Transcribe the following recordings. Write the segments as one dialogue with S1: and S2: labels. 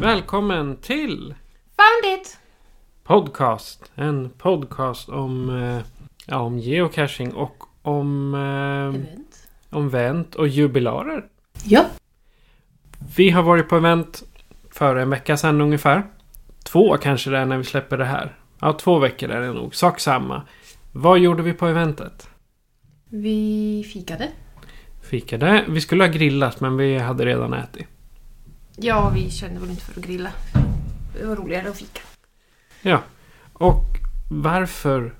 S1: Välkommen till
S2: Found it!
S1: Podcast. En podcast om, eh, ja, om geocaching och om, eh,
S2: Event.
S1: om event och jubilarer.
S2: Ja.
S1: Vi har varit på event för en vecka sedan ungefär. Två kanske det är när vi släpper det här. Ja, två veckor är det nog. Sak samma. Vad gjorde vi på eventet?
S2: Vi fikade.
S1: Fikade. Vi skulle ha grillat men vi hade redan ätit.
S2: Ja, vi kände väl inte för att grilla. Det var roligare att fika.
S1: Ja. Och varför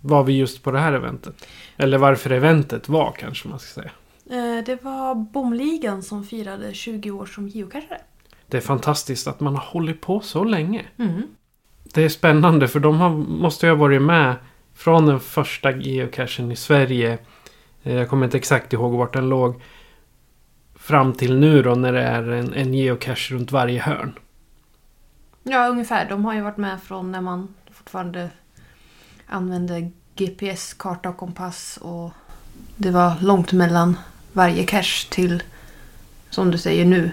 S1: var vi just på det här eventet? Eller varför eventet var kanske man ska säga.
S2: Eh, Det var Bomligan som firade 20 år som geocachare.
S1: Det är fantastiskt att man har hållit på så länge.
S2: Mm.
S1: Det är spännande för de har, måste ju ha varit med från den första geocachen i Sverige. Eh, Jag kommer inte exakt ihåg vart den låg. Fram till nu då när det är en, en geocache runt varje hörn.
S2: Ja, ungefär. De har ju varit med från när man fortfarande använde GPS, karta och kompass. Och det var långt mellan varje cache till, som du säger nu,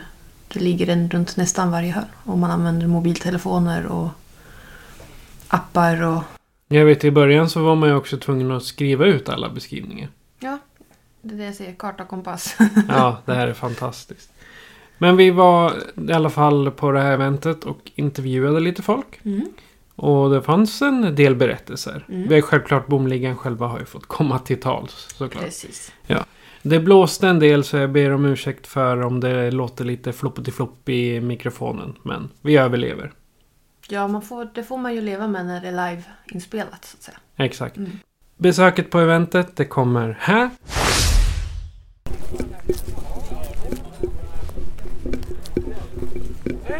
S2: det ligger en runt nästan varje hörn. Och man använder mobiltelefoner och appar och...
S1: Jag vet i början så var man ju också tvungen att skriva ut alla beskrivningar.
S2: Ja, det är det jag säger. Karta och kompass.
S1: Ja, det här är fantastiskt. Men vi var i alla fall på det här eventet och intervjuade lite folk.
S2: Mm.
S1: Och det fanns en del berättelser.
S2: Mm.
S1: Vi självklart Bomligan själva har ju fått komma till tals såklart.
S2: Precis.
S1: Det blåste en del så jag ber om ursäkt för om det låter lite floppity-flopp i mikrofonen. Men vi överlever.
S2: Ja, man får, det får man ju leva med när det är live-inspelat så att säga.
S1: Exakt.
S2: Mm.
S1: Besöket på eventet det kommer här.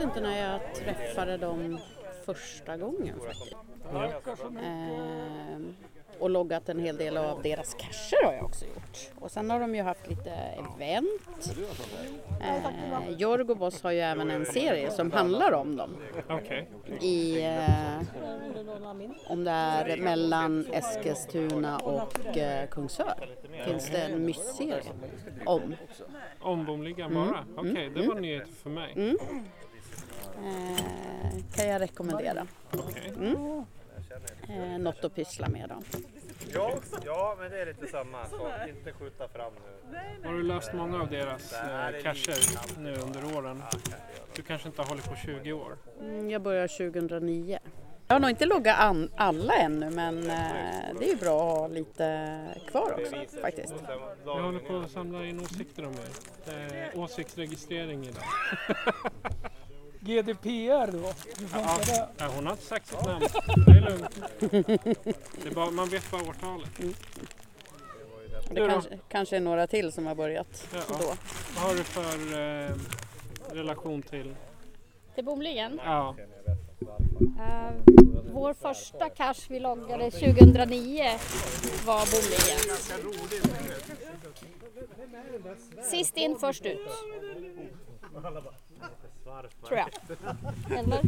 S3: vet inte när jag träffade dem första gången faktiskt. Ehm, och loggat en hel del av deras cacher har jag också gjort. Och sen har de ju haft lite event. Ehm, Jorgo Boss har ju även en serie som handlar om dem. I, eh, om det är mellan Eskilstuna och eh, Kungsör finns det en mysserie om.
S1: Om Bomligan
S3: Mm.
S1: bara? Okej, det var nyhet för mig.
S3: Mm. Eh, kan jag rekommendera. Mm. Eh, något att pyssla med då.
S4: Ja, ja, men det är lite samma sak. Inte skjuta fram nu.
S1: Har du löst många av deras eh, cacher nu under åren? Du kanske inte har hållit på 20 år?
S3: Mm, jag börjar 2009. Jag har nog inte loggat an- alla ännu men eh, det är ju bra att ha lite kvar också faktiskt.
S1: Jag håller på att samla in åsikter om er. Det är åsiktsregistrering idag.
S5: GDPR då? Hur
S1: Ja,
S5: det?
S1: ja, hon har inte sagt sitt namn. Det är lugnt. Det är bara, man vet bara årtalet.
S3: Det
S1: Du då?
S3: kanske, kanske är några till som har börjat
S1: Ja.
S3: då.
S1: Vad har du för eh, relation till?
S6: Till Bomligen.
S1: Ja,
S6: Eh, vår första cash vi loggade 2009 var Bomligen. Sist in först ut. Tror jag. Eller?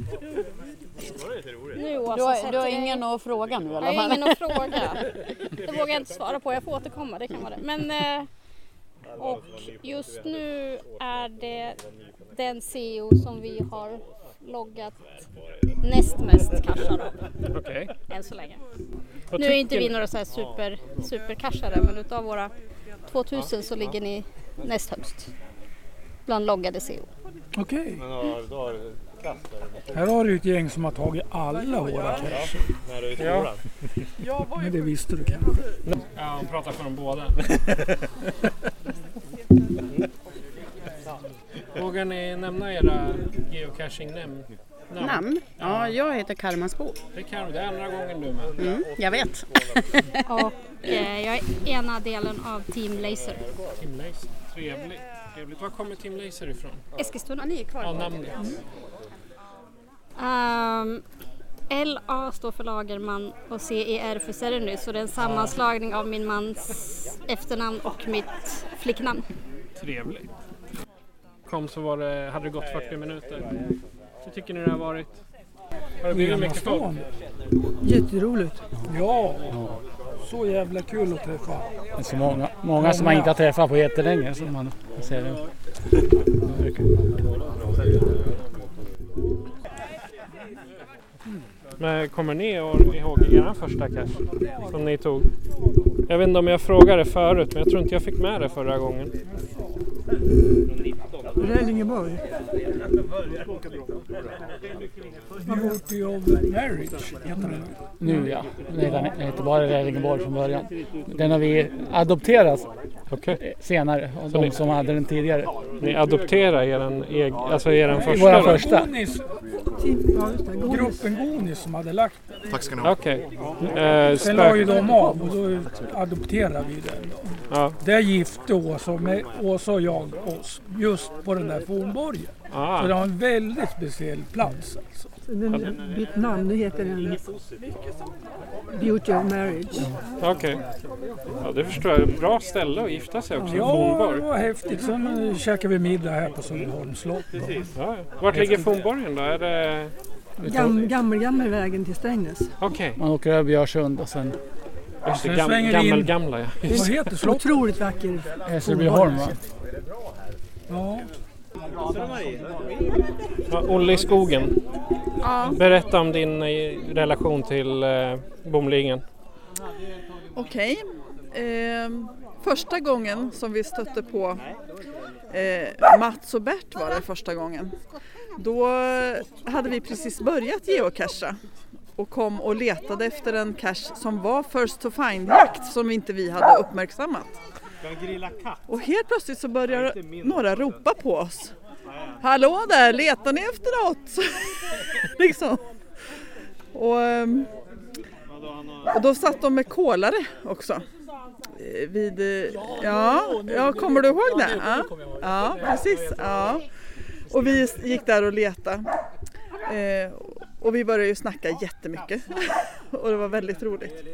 S6: Nu Åsa,
S3: Du har, du har ingen att fråga nu alla
S6: Jag har ingen att fråga. Det vågar jag inte svara på. Jag får återkomma, det kan vara det. Men, eh, och just nu är det den CEO som vi har loggat näst mest cashar av
S1: Okej.
S6: än så länge.
S1: Vad
S6: Nu är inte vi några så här super, supercashare men utav våra 2000 så ligger ni näst högst bland loggade CEO.
S5: Okej. Här har du ett gäng som har tagit alla våra cacher.
S4: när du är i
S1: Ja.
S5: Men det visste du kanske.
S1: Ja, han pratar för dem båda. Vågar ni nämna era geocaching-namn?
S3: Namn? Ja, jag heter Karmansbo.
S1: Det kan du, det är andra gången är med.
S3: Mm, jag vet.
S6: Och eh, jag är ena delen av Team Laser.
S1: Tim Laser. Trevligt. Trevligt. Var kommer Tim Laser ifrån?
S6: Eskilstuna.
S3: Ni är kvar.
S1: Ja, namnet.
S6: Um, LA står för Lagerman och CER för Serendy så det är en sammanslagning av min mans efternamn och mitt flicknamn.
S1: Trevligt. Kom så var det, hade det gått 40 minuter. Hur tycker ni det har varit? Har det blivit mycket folk?
S5: Jätteroligt. Ja. Så jävla kul att träffa.
S7: Det är så många, många som man inte har träffat på jättelänge. Som man ser det.
S1: Men kommer ni ihåg er första cash som ni tog? Jag vet inte om jag frågade förut men jag tror inte jag fick med det förra gången.
S5: Rällingeborg. Beauty of Marriage heter den.
S7: Nu ja. Nej, den heter bara Rällingeborg från början. Den har vi adopterat eh, senare. Av de
S1: ni-
S7: som hade den tidigare.
S1: Ni adopterar er, eg, alltså er första?
S7: våra första.
S5: Gonis. Gruppen Gonis som hade lagt den.
S8: Tack ska ni ha.
S1: Okej. Eh,
S5: Sen la ju de av och då adopterade vi den. Då.
S1: Ja.
S5: Där gifte Åsa, med, Åsa och jag oss just på den där fornborgen. Så
S1: Ah.
S5: det var en väldigt speciell plats alltså.
S9: Den, mitt namn det heter den Beauty of Marriage.
S1: Okej. Ja, det förstår jag. Bra ställe att gifta sig också.
S5: Ja, det
S1: Fornborg.
S5: var häftigt. Sen eh, käkade vi middag här på Söderholms slott. då.
S1: Ja. Vart ligger Fornborgen då? Är det...
S9: Gam, gammel, gammelvägen till Strängnäs.
S1: Okej.
S7: Man åker över Björsund och sen
S1: Just det, gam,
S5: svänger vi in-
S1: gammel, gamla ja.
S5: Vad heter slottet?
S9: Otroligt vacker
S7: Hässelbyholm va?
S5: Ja.
S1: ja. Olle i skogen.
S10: Ja,
S1: Berätta om din eh, relation till eh, bomlingen.
S10: okej. Ehm, första gången som vi stötte på eh, Mats och Bert var det första gången. Då hade vi precis börjat geocacha och kom och letade efter en cache som var First to Find-jakt som inte vi hade uppmärksammat. Och helt plötsligt så börjar några ropa på oss. Hallå där, letar ni efter något? liksom. Och, ehm, och då satt de med kolare också. Eh, Vid, eh, ja, ja, kommer du ihåg det? Ja, ja precis. Ja. Och vi gick där och letade. Eh, och vi började ju snacka jättemycket. och det var väldigt roligt.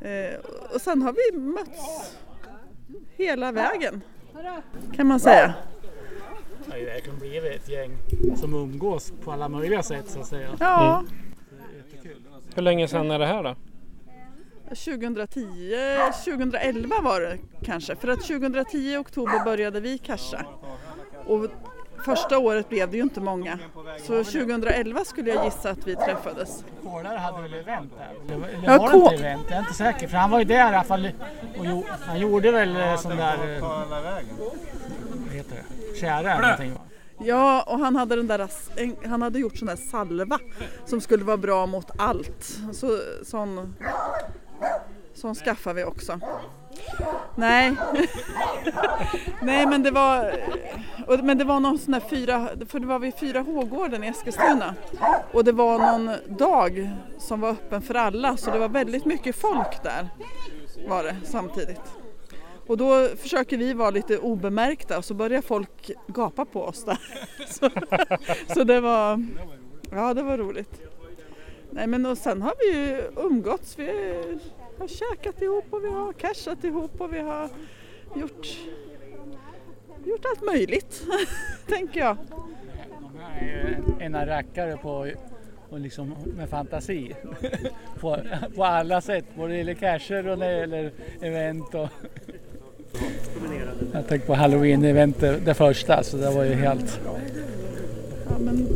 S10: Eh, och sen har vi mötts hela vägen. Kan man säga.
S7: Det har ju verkligen blivit ett gäng som umgås på alla möjliga sätt så att säga.
S10: Ja,
S1: Hur länge sedan är det här då?
S10: 2010, 2011 var det kanske. För att 2010 i oktober började vi casha. Och första året blev det ju inte många. Så 2011 skulle jag gissa att vi träffades.
S7: Kolare hade väl event där? Eller, eller
S10: Ja,
S7: var det inte event? Jag är inte säker. För han var ju där i alla fall. Och jo, han gjorde väl eh, sån där... eh, Vad heter det? Kära eller någonting va?
S10: Ja, och han hade, den där, han hade gjort sån där salva som skulle vara bra mot allt. Så, sån, sån skaffade vi också. Nej. Nej men det var Men det var någon sån där fyra, för det var vid fyra H-gården i Eskilstuna. Och det var någon dag som var öppen för alla så det var väldigt mycket folk där. Var det samtidigt. Och då försöker vi vara lite obemärkta och så börjar folk gapa på oss där. Så, så det var, ja det var roligt. Nej men och sen har vi ju umgåtts, vi har käkat ihop och vi har cashat ihop och vi har gjort, gjort allt möjligt, tänker jag.
S7: Han är ju en, en rackare på och liksom med fantasi. på, på alla sätt, både när det gäller cacher och när det gäller event. Och jag tänkte på halloween-eventet, det första, så det var ju helt...
S10: Ja, men,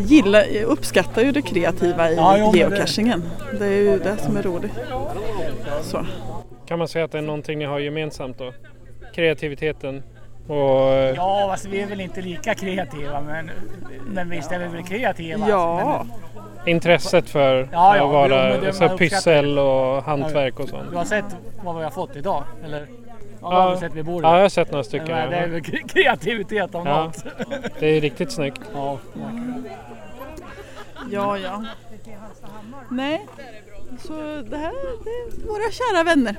S10: gillar, uppskattar ju det kreativa i
S7: Ja, jo, men det-
S10: geocachingen. Det är ju det som är roligt. Så.
S1: Kan man säga att det är någonting ni har gemensamt då? Kreativiteten och... eh,
S7: Ja, alltså, vi är väl inte lika kreativa, men, men visst är vi väl kreativa.
S10: Ja.
S7: Men,
S1: Intresset för
S7: Ja, ja,
S1: att vara
S7: jo,
S1: så pyssel och hantverk och sånt.
S7: du har sett vad vi har fått idag? Eller? Har du sett vid bordet?
S1: Ja, jag har sett några stycken,
S7: Men Det är väl kre- kreativitet om
S1: Ja.
S7: något.
S1: Det är riktigt snyggt.
S7: Ja.
S10: Ja, ja. Nej, så det här det är våra kära vänner.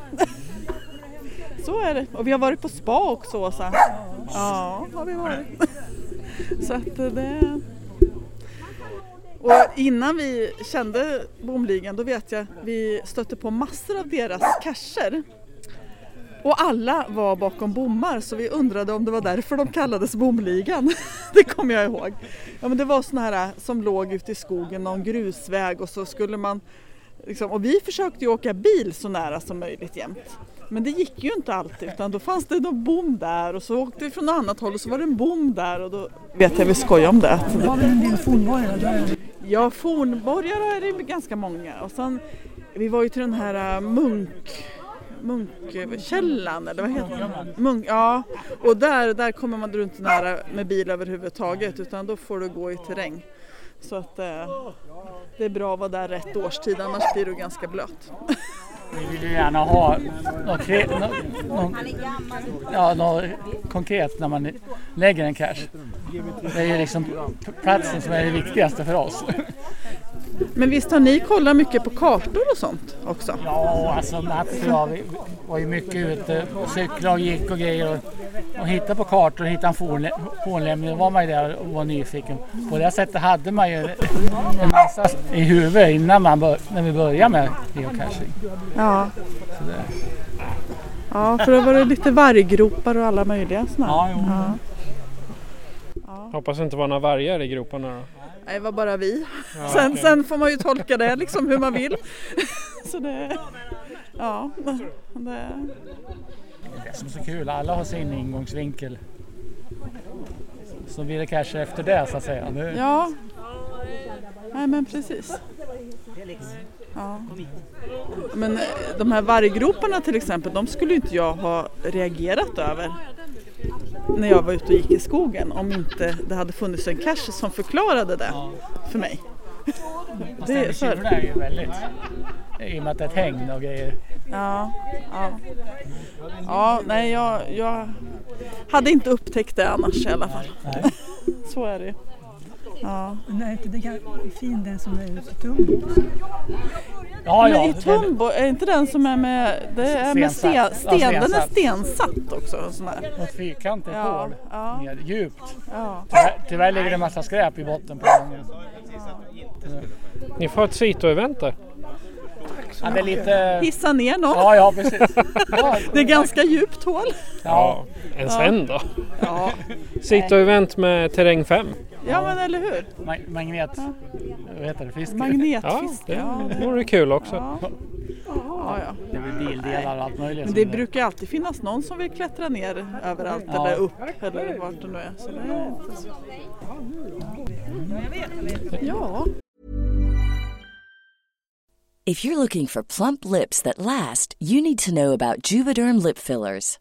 S10: Så är det. Och vi har varit på spa också Åsa. Ja, har vi varit. Så att det... Och innan vi kände Bomligan då vet jag vi stötte på massor av deras cacher. Och alla var bakom bommar så vi undrade om det var därför de kallades Bomligan. Det kommer jag ihåg. Ja men det var såna här som låg ute i skogen, någon grusväg och så skulle man liksom, och vi försökte ju åka bil så nära som möjligt jämt. Men det gick ju inte alltid utan då fanns det någon bom där och så åkte vi från något annat håll och så var det en bom där och då vet jag vi skojade om det.
S9: Har väl en del fornborgar? där?
S10: Ja, fornborgar är det ganska många. Och sen, vi var ju till den här äh, munk... Munkkällan eller vad heter det? Munk, ja, och där, där kommer man inte nära med bil överhuvudtaget utan då får du gå i terräng. Så att eh, det är bra att vara där rätt årstid annars blir du ganska blöt.
S7: Vi vill ju gärna ha något, kre- något, något, ja, något konkret när man lägger en cache. Det är ju liksom platsen som är det viktigaste för oss.
S10: Men visst har ni kollat mycket på kartor och sånt också?
S7: Ja, alltså Mats och jag vi var ju mycket ute och cyklade och gick och grejer och, och hittade på kartor och hittade en fornlä- fornlämning. Då var man ju där och var nyfiken. På det sättet hade man ju en massa i huvudet innan man bör, när vi började med geocaching.
S10: Ja.
S7: Så det,
S10: Ja, för det var det lite varggropar och alla möjliga sådana.
S7: Ja, jo.
S1: Hoppas det inte var några vargar i groparna då.
S10: Nej, det var bara vi.
S1: Ja,
S10: sen,
S1: okej.
S10: sen får man ju tolka det liksom hur man vill. Så det, ja, det,
S7: det som är så kul, alla har sin ingångsvinkel. Så blir det cache efter det så att säga. Det,
S10: ja. Nej men precis. Ja. Men de här varggroparna till exempel, de skulle inte jag ha reagerat över när jag var ute och gick i skogen om inte det hade funnits en cache som förklarade det för mig.
S7: Fast
S10: Det är
S7: ju väldigt, i och med att det är ett hägn och grejer.
S10: Ja, ja. ja nej jag, jag hade inte upptäckt det annars i alla fall. Så är det ja.
S9: Men är inte det gan- fin den som är ute i Tumbo?
S7: Ja,
S10: Men
S7: ja,
S10: i
S7: det-
S10: Tumbo, är inte den som är med, det är med sten,
S7: Stensatt.
S10: sten,
S7: Ja,
S10: den är
S7: stensatt.
S10: också. Sån här.
S7: Något fyrkantigt
S10: Ja,
S7: hål
S10: ja.
S7: ner djupt.
S10: Ja.
S7: Tyvärr, tyvärr ligger det en massa skräp i botten på gången.
S1: Ni får ett Sito-event där.
S7: Ja, det är lite...
S10: Hissa ner någon.
S7: Ja, ja precis. Ja,
S10: Det är ganska djupt hål.
S1: Ja, en sen då.
S10: Ja.
S1: Sito-event med terräng 5.
S10: Ja men eller hur.
S7: Ma- magnet... Vad heter det? Fisk?
S10: Magnetfisk.
S1: Ja,
S10: Ja,
S1: det vore kul också.
S10: Ja, ja. ja.
S7: Det blir bildelar och allt möjligt.
S10: Men det brukar alltid finnas någon som vill klättra ner överallt
S7: Ja.
S10: eller upp eller vart det nu är. Så det är inte så. Ja.
S11: If you're looking for plump lips that last, you need to know about Juvederm lip fillers.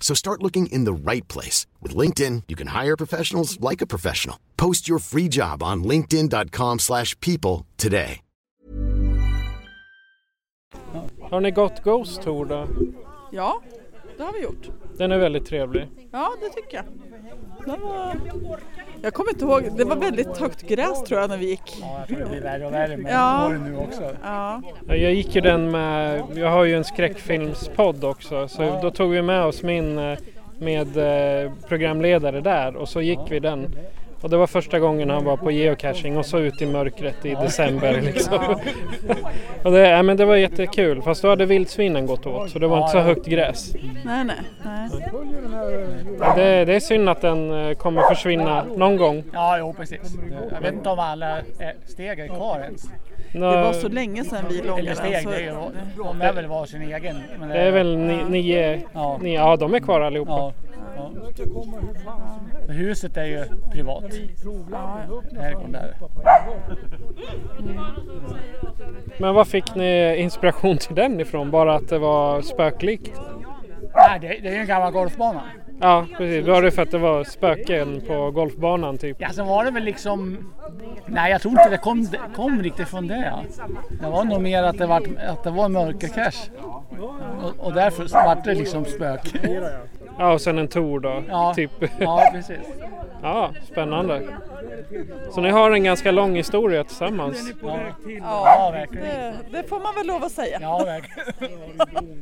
S8: So start looking in the right place. With LinkedIn, you can hire professionals like a professional. Post your free job on linkedin.com slash people today.
S1: Har ni gått Ghost Tour då?
S10: Ja, det har vi gjort.
S1: Den är väldigt trevlig.
S10: Ja, det tycker jag. Den var... Jag kommer inte ihåg, det var väldigt högt gräs tror jag när vi gick.
S7: Ja, jag tror det blir värre och värre med
S10: Ja.
S7: åren nu också.
S10: Ja.
S1: Ja, Jag gick ju den med, jag har ju en skräckfilmspodd också så då tog vi med oss min eh, med eh, programledare där och så gick vi den. Och det var första gången han var på geocaching och så ut i mörkret i december liksom. och det, ja, men det var jättekul fast då hade vildsvinen gått åt så det var inte så högt gräs.
S10: Nej, nej. nej.
S1: Det, det är synd att den eh, kommer försvinna någon gång.
S7: Ja, jo precis. Jag vet inte om alla eh, steg är kvar ens.
S10: Det var så länge sedan vi
S7: Eller
S10: loggade.
S7: steg,
S10: så-
S7: det är ju, de är väl var sin egen. Men
S1: Det är väl ni, nio,
S7: Ja.
S1: nio, ja de är kvar allihopa.
S7: Ja. Ja. Huset är ju privat. Herrgården där.
S1: Men vad fick ni inspiration till den ifrån? Bara att det var spöklikt?
S7: Nej, det, det är ju en gammal golfbana.
S1: Ja, precis. Var det för att det var spöken på golfbanan typ?
S7: Ja, så var det väl liksom... Nej, jag tror inte det kom, det kom riktigt från det. Det var nog mer att det var, att det var en mörkercache. Och, och därför vart det liksom spök.
S1: Ja, och sen en tour då.
S7: Ja,
S1: Typ.
S7: ja precis.
S1: Ja, spännande. Så ni har en ganska lång historia tillsammans?
S7: Ja,
S10: Ja,
S7: verkligen.
S10: det, det får man väl lov att säga.
S7: Ja, verkligen.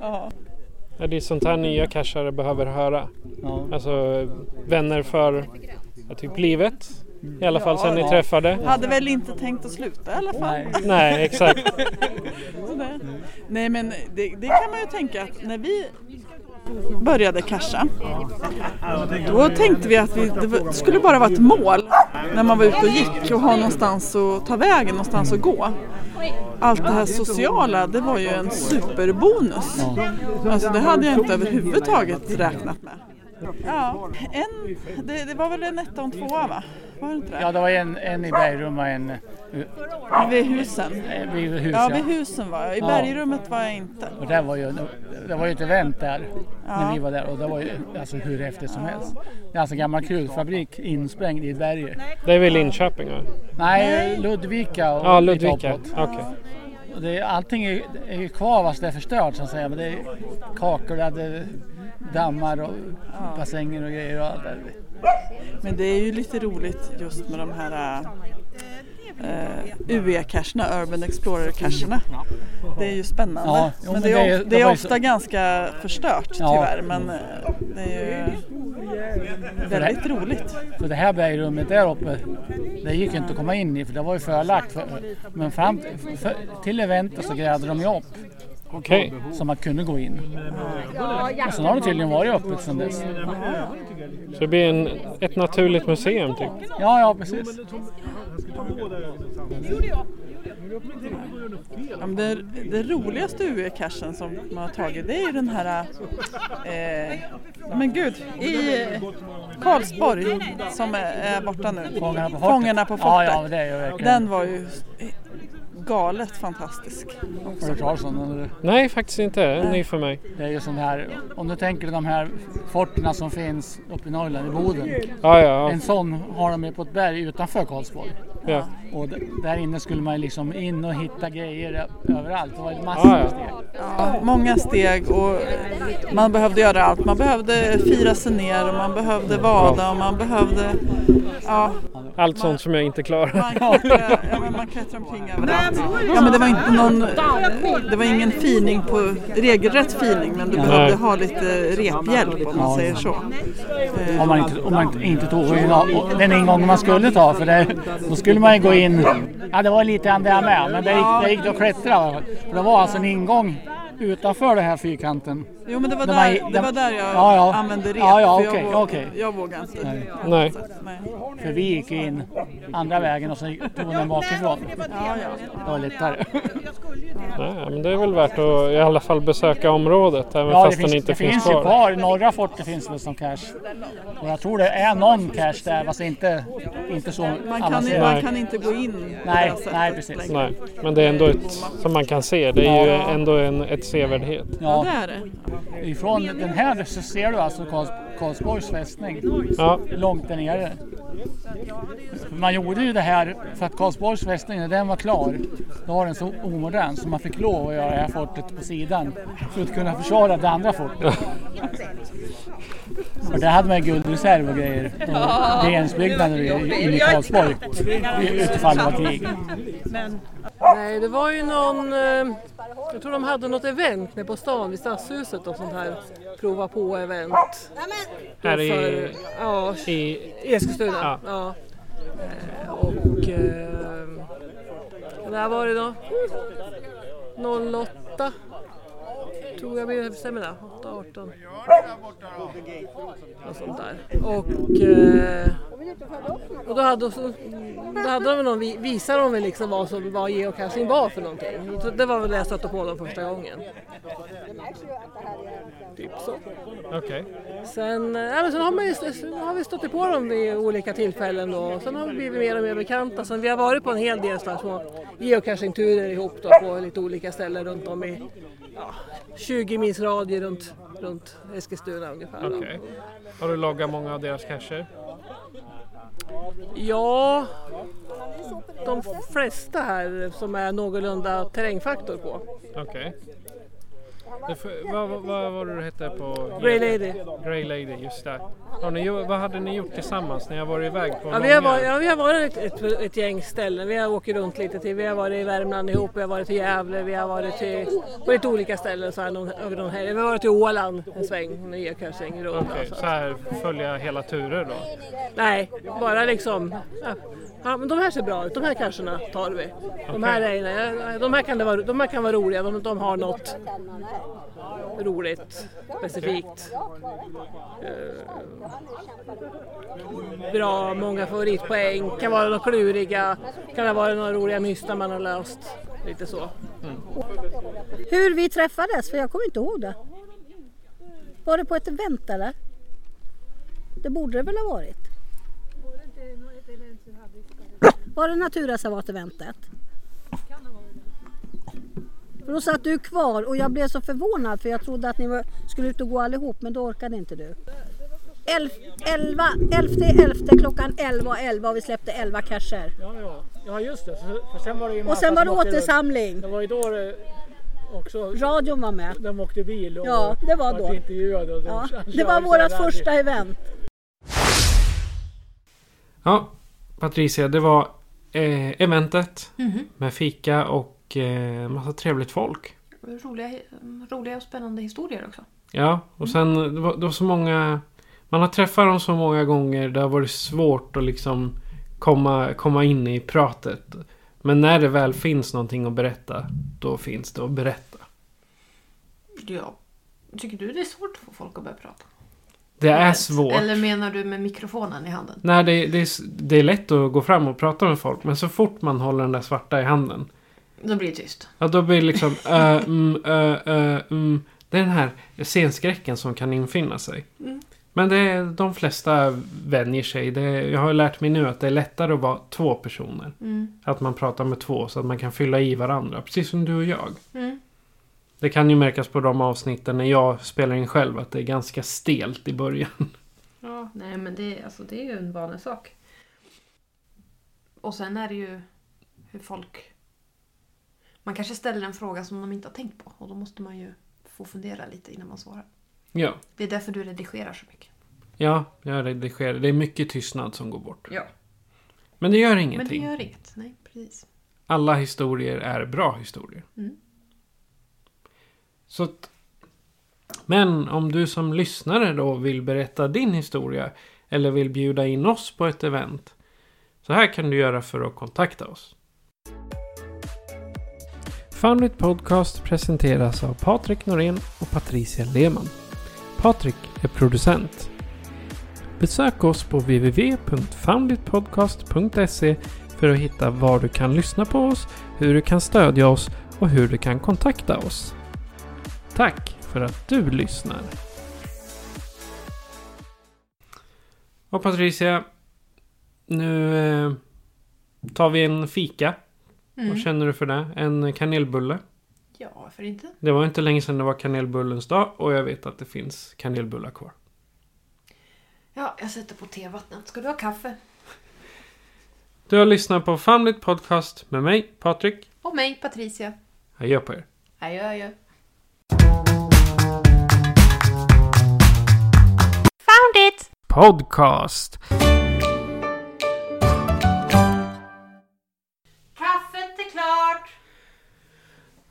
S10: Ja.
S1: Ja, det är sånt här nya cashare behöver höra.
S7: Ja.
S1: Alltså vänner för ja, typ livet. I alla fall sen ni
S10: Ja.
S1: träffade.
S10: Hade väl inte tänkt att sluta i alla fall.
S7: Nej.
S1: Nej, exakt.
S10: Nej men det, det kan man ju tänka att när vi började casha då tänkte vi att vi, det skulle bara vara ett mål när man var ute och gick och ha någonstans att ta vägen, någonstans att gå. Allt det här sociala det var ju en superbonus. Alltså det hade jag inte överhuvudtaget räknat med. Ja, en, det, det var väl en etta och en tvåa va? Var det inte det?
S7: Ja, det var en, en i Bergrum och en
S10: Vid husen?
S7: eh, vid hus.
S10: Ja, vid husen var jag. I
S7: Ja.
S10: bergrummet var jag inte.
S7: Och det var ju, det var ju ett event där
S10: Ja.
S7: när vi var där och det var ju alltså hur häftigt som helst. Det är alltså en gammal krutfabrik insprängd i ett berg.
S1: Det är väl Linköping va?
S7: Nej, Ludvika och
S1: Ja, Ludvika. Okej.
S7: Och det är, allting är, är ju kvar fast det är förstört så att säga. Men det är kakelade dammar och bassänger och grejer och allt där.
S10: Men det är ju lite roligt just med de här uh, UE-cacherna, Urban Explorer-cacherna. Det är ju spännande.
S7: Ja, jo,
S10: men det är,
S7: det är- det
S10: ofta
S7: så-
S10: ganska förstört
S7: Ja.
S10: tyvärr. Men eh, det är ju väldigt roligt.
S7: Så det här bergrummet där uppe, det gick ju inte att komma in i för det var ju förlagt. För, men fram för, till eventet så grävde de ju upp.
S1: Okej.
S7: Så man kunde gå in. Och sen har det tydligen varit öppet sedan dess.
S1: Så det blir en, ett naturligt museum typ?
S7: Ja, ja precis.
S10: Ja, men det, det roligaste UE-cachen som man har tagit det är ju den här, eh, men gud, i Karlsborg som är, är borta nu.
S7: Fångarna på fortet.
S10: Fångarna på fortet.
S7: Ja, ja, det är ju verkligen.
S10: Den var ju galet fantastisk.
S7: Har du den? eller?
S1: Nej, faktiskt inte. Ny för mig.
S7: Det är ju sån här, om du tänker de här forterna som finns uppe i Norrland, i Boden.
S1: Ja, ja.
S7: En sån har de ju på ett berg utanför Karlsborg.
S1: Ja.
S7: Och där inne skulle man liksom in och hitta grejer överallt. Det var massor
S1: Ja, ja.
S7: med steg.
S10: Ja, många steg och man behövde göra allt. Man behövde fira sig ner och man behövde vada och man behövde... Ja,
S1: Allt sånt som jag inte klarar.
S10: man klättrade, ja, men man klättrade omkring överallt. Ja, men det var inte någon... Det var ingen fining på regelrätt fining men du
S7: Nej.
S10: behövde ha lite rephjälp om man säger så.
S7: Om man inte, om man inte tog den ingången man skulle ta. För det, då skulle man ju gå in. Ja det var lite grann det med. Men det gick, det gick att klättra. För det var alltså en ingång utanför den här fyrkanten.
S10: Jo men det var,
S7: Det
S10: där,
S7: var-
S10: det var där jag
S7: Ja, ja.
S10: använde rep.
S7: Ja, ja,
S10: för
S7: okej,
S10: jag, våg-
S7: okej.
S10: jag vågade inte.
S7: Nej.
S1: Nej.
S10: Nej.
S7: För vi gick ju in andra vägen och så tog den bakifrån.
S10: Ja, ja.
S7: Det var lättare.
S1: Nej, men det är väl värt att i alla fall besöka området även
S7: Ja,
S1: fast
S7: finns,
S1: den inte
S7: det
S1: finns,
S7: finns ju
S1: kvar.
S7: kvar. Norra fortet finns väl som cache. Och jag tror det är någon cache där fast inte, inte så
S10: Man kan, man kan inte gå in
S7: Nej, nej, precis.
S1: Nej, men det är ändå ett som man kan se. Det är ju ändå en, ett sevärdhet.
S10: Ja, det är det.
S7: Ifrån den här så ser du alltså Karls, Karlsborgs fästning.
S1: Ja.
S7: Långt där nere. Man gjorde ju det här för att Karlsborgs fästning, när den var klar, då var den så omodern så man fick lov att göra det här fortet på sidan för att kunna försvara det andra fortet. Och där hade man ju guldreserv och grejer. Och Regeringsbyggnader i- inne i Karlsborg utifall det var krig.
S12: Nej, det var ju någon... Eh, jag tror de hade något event nere på stan vid Stadshuset och sånt här prova på-event.
S1: Här i-
S12: För, ja,
S1: i-
S12: Eskilstuna.
S1: Ja.
S12: Ja. Eh, och... Eh, när var det då? 08 tror jag stämmer det. 8, 18. Och sånt där. Och, eh, och då hade, så, då hade de någon, vi- visade de väl liksom vad, som, vad geocaching var för någonting. Så det var väl det jag stötte på dem första gången. Typ så.
S1: Okej.
S12: Sen, äh, men sen har, man sen har vi stött på dem vid olika tillfällen då. Sen har vi blivit mer och mer bekanta. Sen vi har varit på en hel del små geocaching-turer ihop då på lite olika ställen runt om i ja, 20 mils radie runt, runt Eskilstuna ungefär.
S1: Okej. Har du loggat många av deras cacher?
S12: Ja, de flesta här som är någorlunda terrängfaktor på.
S1: Okej. För- Vad, vad, var det du hette på?
S12: Grey Lady.
S1: Grey Lady, just det. Har ni, vad hade ni gjort tillsammans när jag varit iväg på
S12: Ja, vi, har varit, ja, vi har varit ett, ett, ett gäng ställen. Vi har åkt runt lite till. Vi har varit i Värmland ihop, vi har varit till Gävle, vi har varit till, på lite olika ställen. Så här, någon, över någon helg. Vi har varit till Åland en sväng, en geocaching runda.
S1: Okej,
S12: så.
S1: så här följa hela turer då?
S12: Nej, bara liksom... Ja, ja, men de här ser bra ut, de här cacherna tar vi. De här, är, de här, kan, vara, de här kan vara roliga, de, de har något roligt, specifikt. Eh, bra, många favoritpoäng, kan vara några kluriga, kan det vara några roliga mystar man har löst. Lite så.
S13: Hur vi träffades, för jag kommer inte ihåg det. Var det på ett event eller? Det borde det väl ha varit? Var det naturreservat-eventet? För då satt du kvar och jag blev så förvånad för jag trodde att ni var, skulle ut och gå allihop men då orkade inte du. Elf, elva, elfte, elfte klockan 11 och 11 och vi släppte 11 cacher.
S7: Ja, ja. ja just det. För, sen var det ju
S13: Och sen var det återsamling.
S7: Det var ju då det också...
S13: Radion var med.
S7: De åkte bil och
S13: Ja, det var då.
S7: intervjuade. Och
S13: Ja, det var vårt första event.
S1: Ja, Patricia, det var eh, eventet
S2: Mhm.
S1: med fika och eh, massa trevligt folk.
S2: Roliga, roliga och spännande historier också.
S1: Ja, och sen det var, det var så många... Man har träffat dem så många gånger. Det har varit svårt att liksom komma, komma in i pratet. Men när det väl finns någonting att berätta, då finns det att berätta.
S2: Ja. Tycker du det är svårt att få folk att börja prata?
S1: Det är svårt.
S2: Eller menar du med mikrofonen i handen?
S1: Nej, det, det, är, det är lätt att gå fram och prata med folk. Men så fort man håller den där svarta i handen.
S2: Då blir det tyst.
S1: Ja, då blir det liksom... Uh, mm, uh, uh, mm. Det är den här scenskräcken som kan infinna sig.
S2: Mm.
S1: Men det är, de flesta vänjer sig. Det jag har lärt mig nu att det är lättare att vara två personer.
S2: Mm.
S1: Att man pratar med två så att man kan fylla i varandra. Precis som du och jag.
S2: Mm.
S1: Det kan ju märkas på de avsnitten när jag spelar in själv att det är ganska stelt i början.
S2: Ja, nej men det, alltså, det är ju en vanesak. Och sen är det ju hur folk... Man kanske ställer en fråga som de inte har tänkt på och då måste man ju få fundera lite innan man svarar.
S1: Ja.
S2: Det är därför du redigerar så mycket.
S1: Ja, jag redigerar. Det är mycket tystnad som går bort.
S2: Ja.
S1: Men det gör
S2: Men det
S1: ingenting.
S2: gör inget. Nej, precis.
S1: Alla historier är bra historier.
S2: Mm.
S1: Så att, men om du som lyssnare då vill berätta din historia eller vill bjuda in oss på ett event. Så här kan du göra för att kontakta oss. Foundit Podcast presenteras av Patrik Norén och Patricia Lehmann. Patrik är producent. Besök oss på www.founditpodcast.se för att hitta var du kan lyssna på oss, hur du kan stödja oss och hur du kan kontakta oss. Tack för att du lyssnar. Och Patricia, nu eh, tar vi en fika.
S2: Mm.
S1: Vad känner du för det? En kanelbulle.
S2: Ja, varför inte?
S1: Det var inte länge sedan det var kanelbullens dag och jag vet att det finns kanelbullar kvar.
S2: Ja, jag sätter på tevattnet. Ska du ha kaffe?
S1: Du har lyssnat på Family Podcast med mig, Patrik.
S2: Och mig, Patricia.
S1: Adjö på er.
S2: Adjö, adjö.
S14: Found it!
S1: Podcast.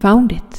S2: Found it.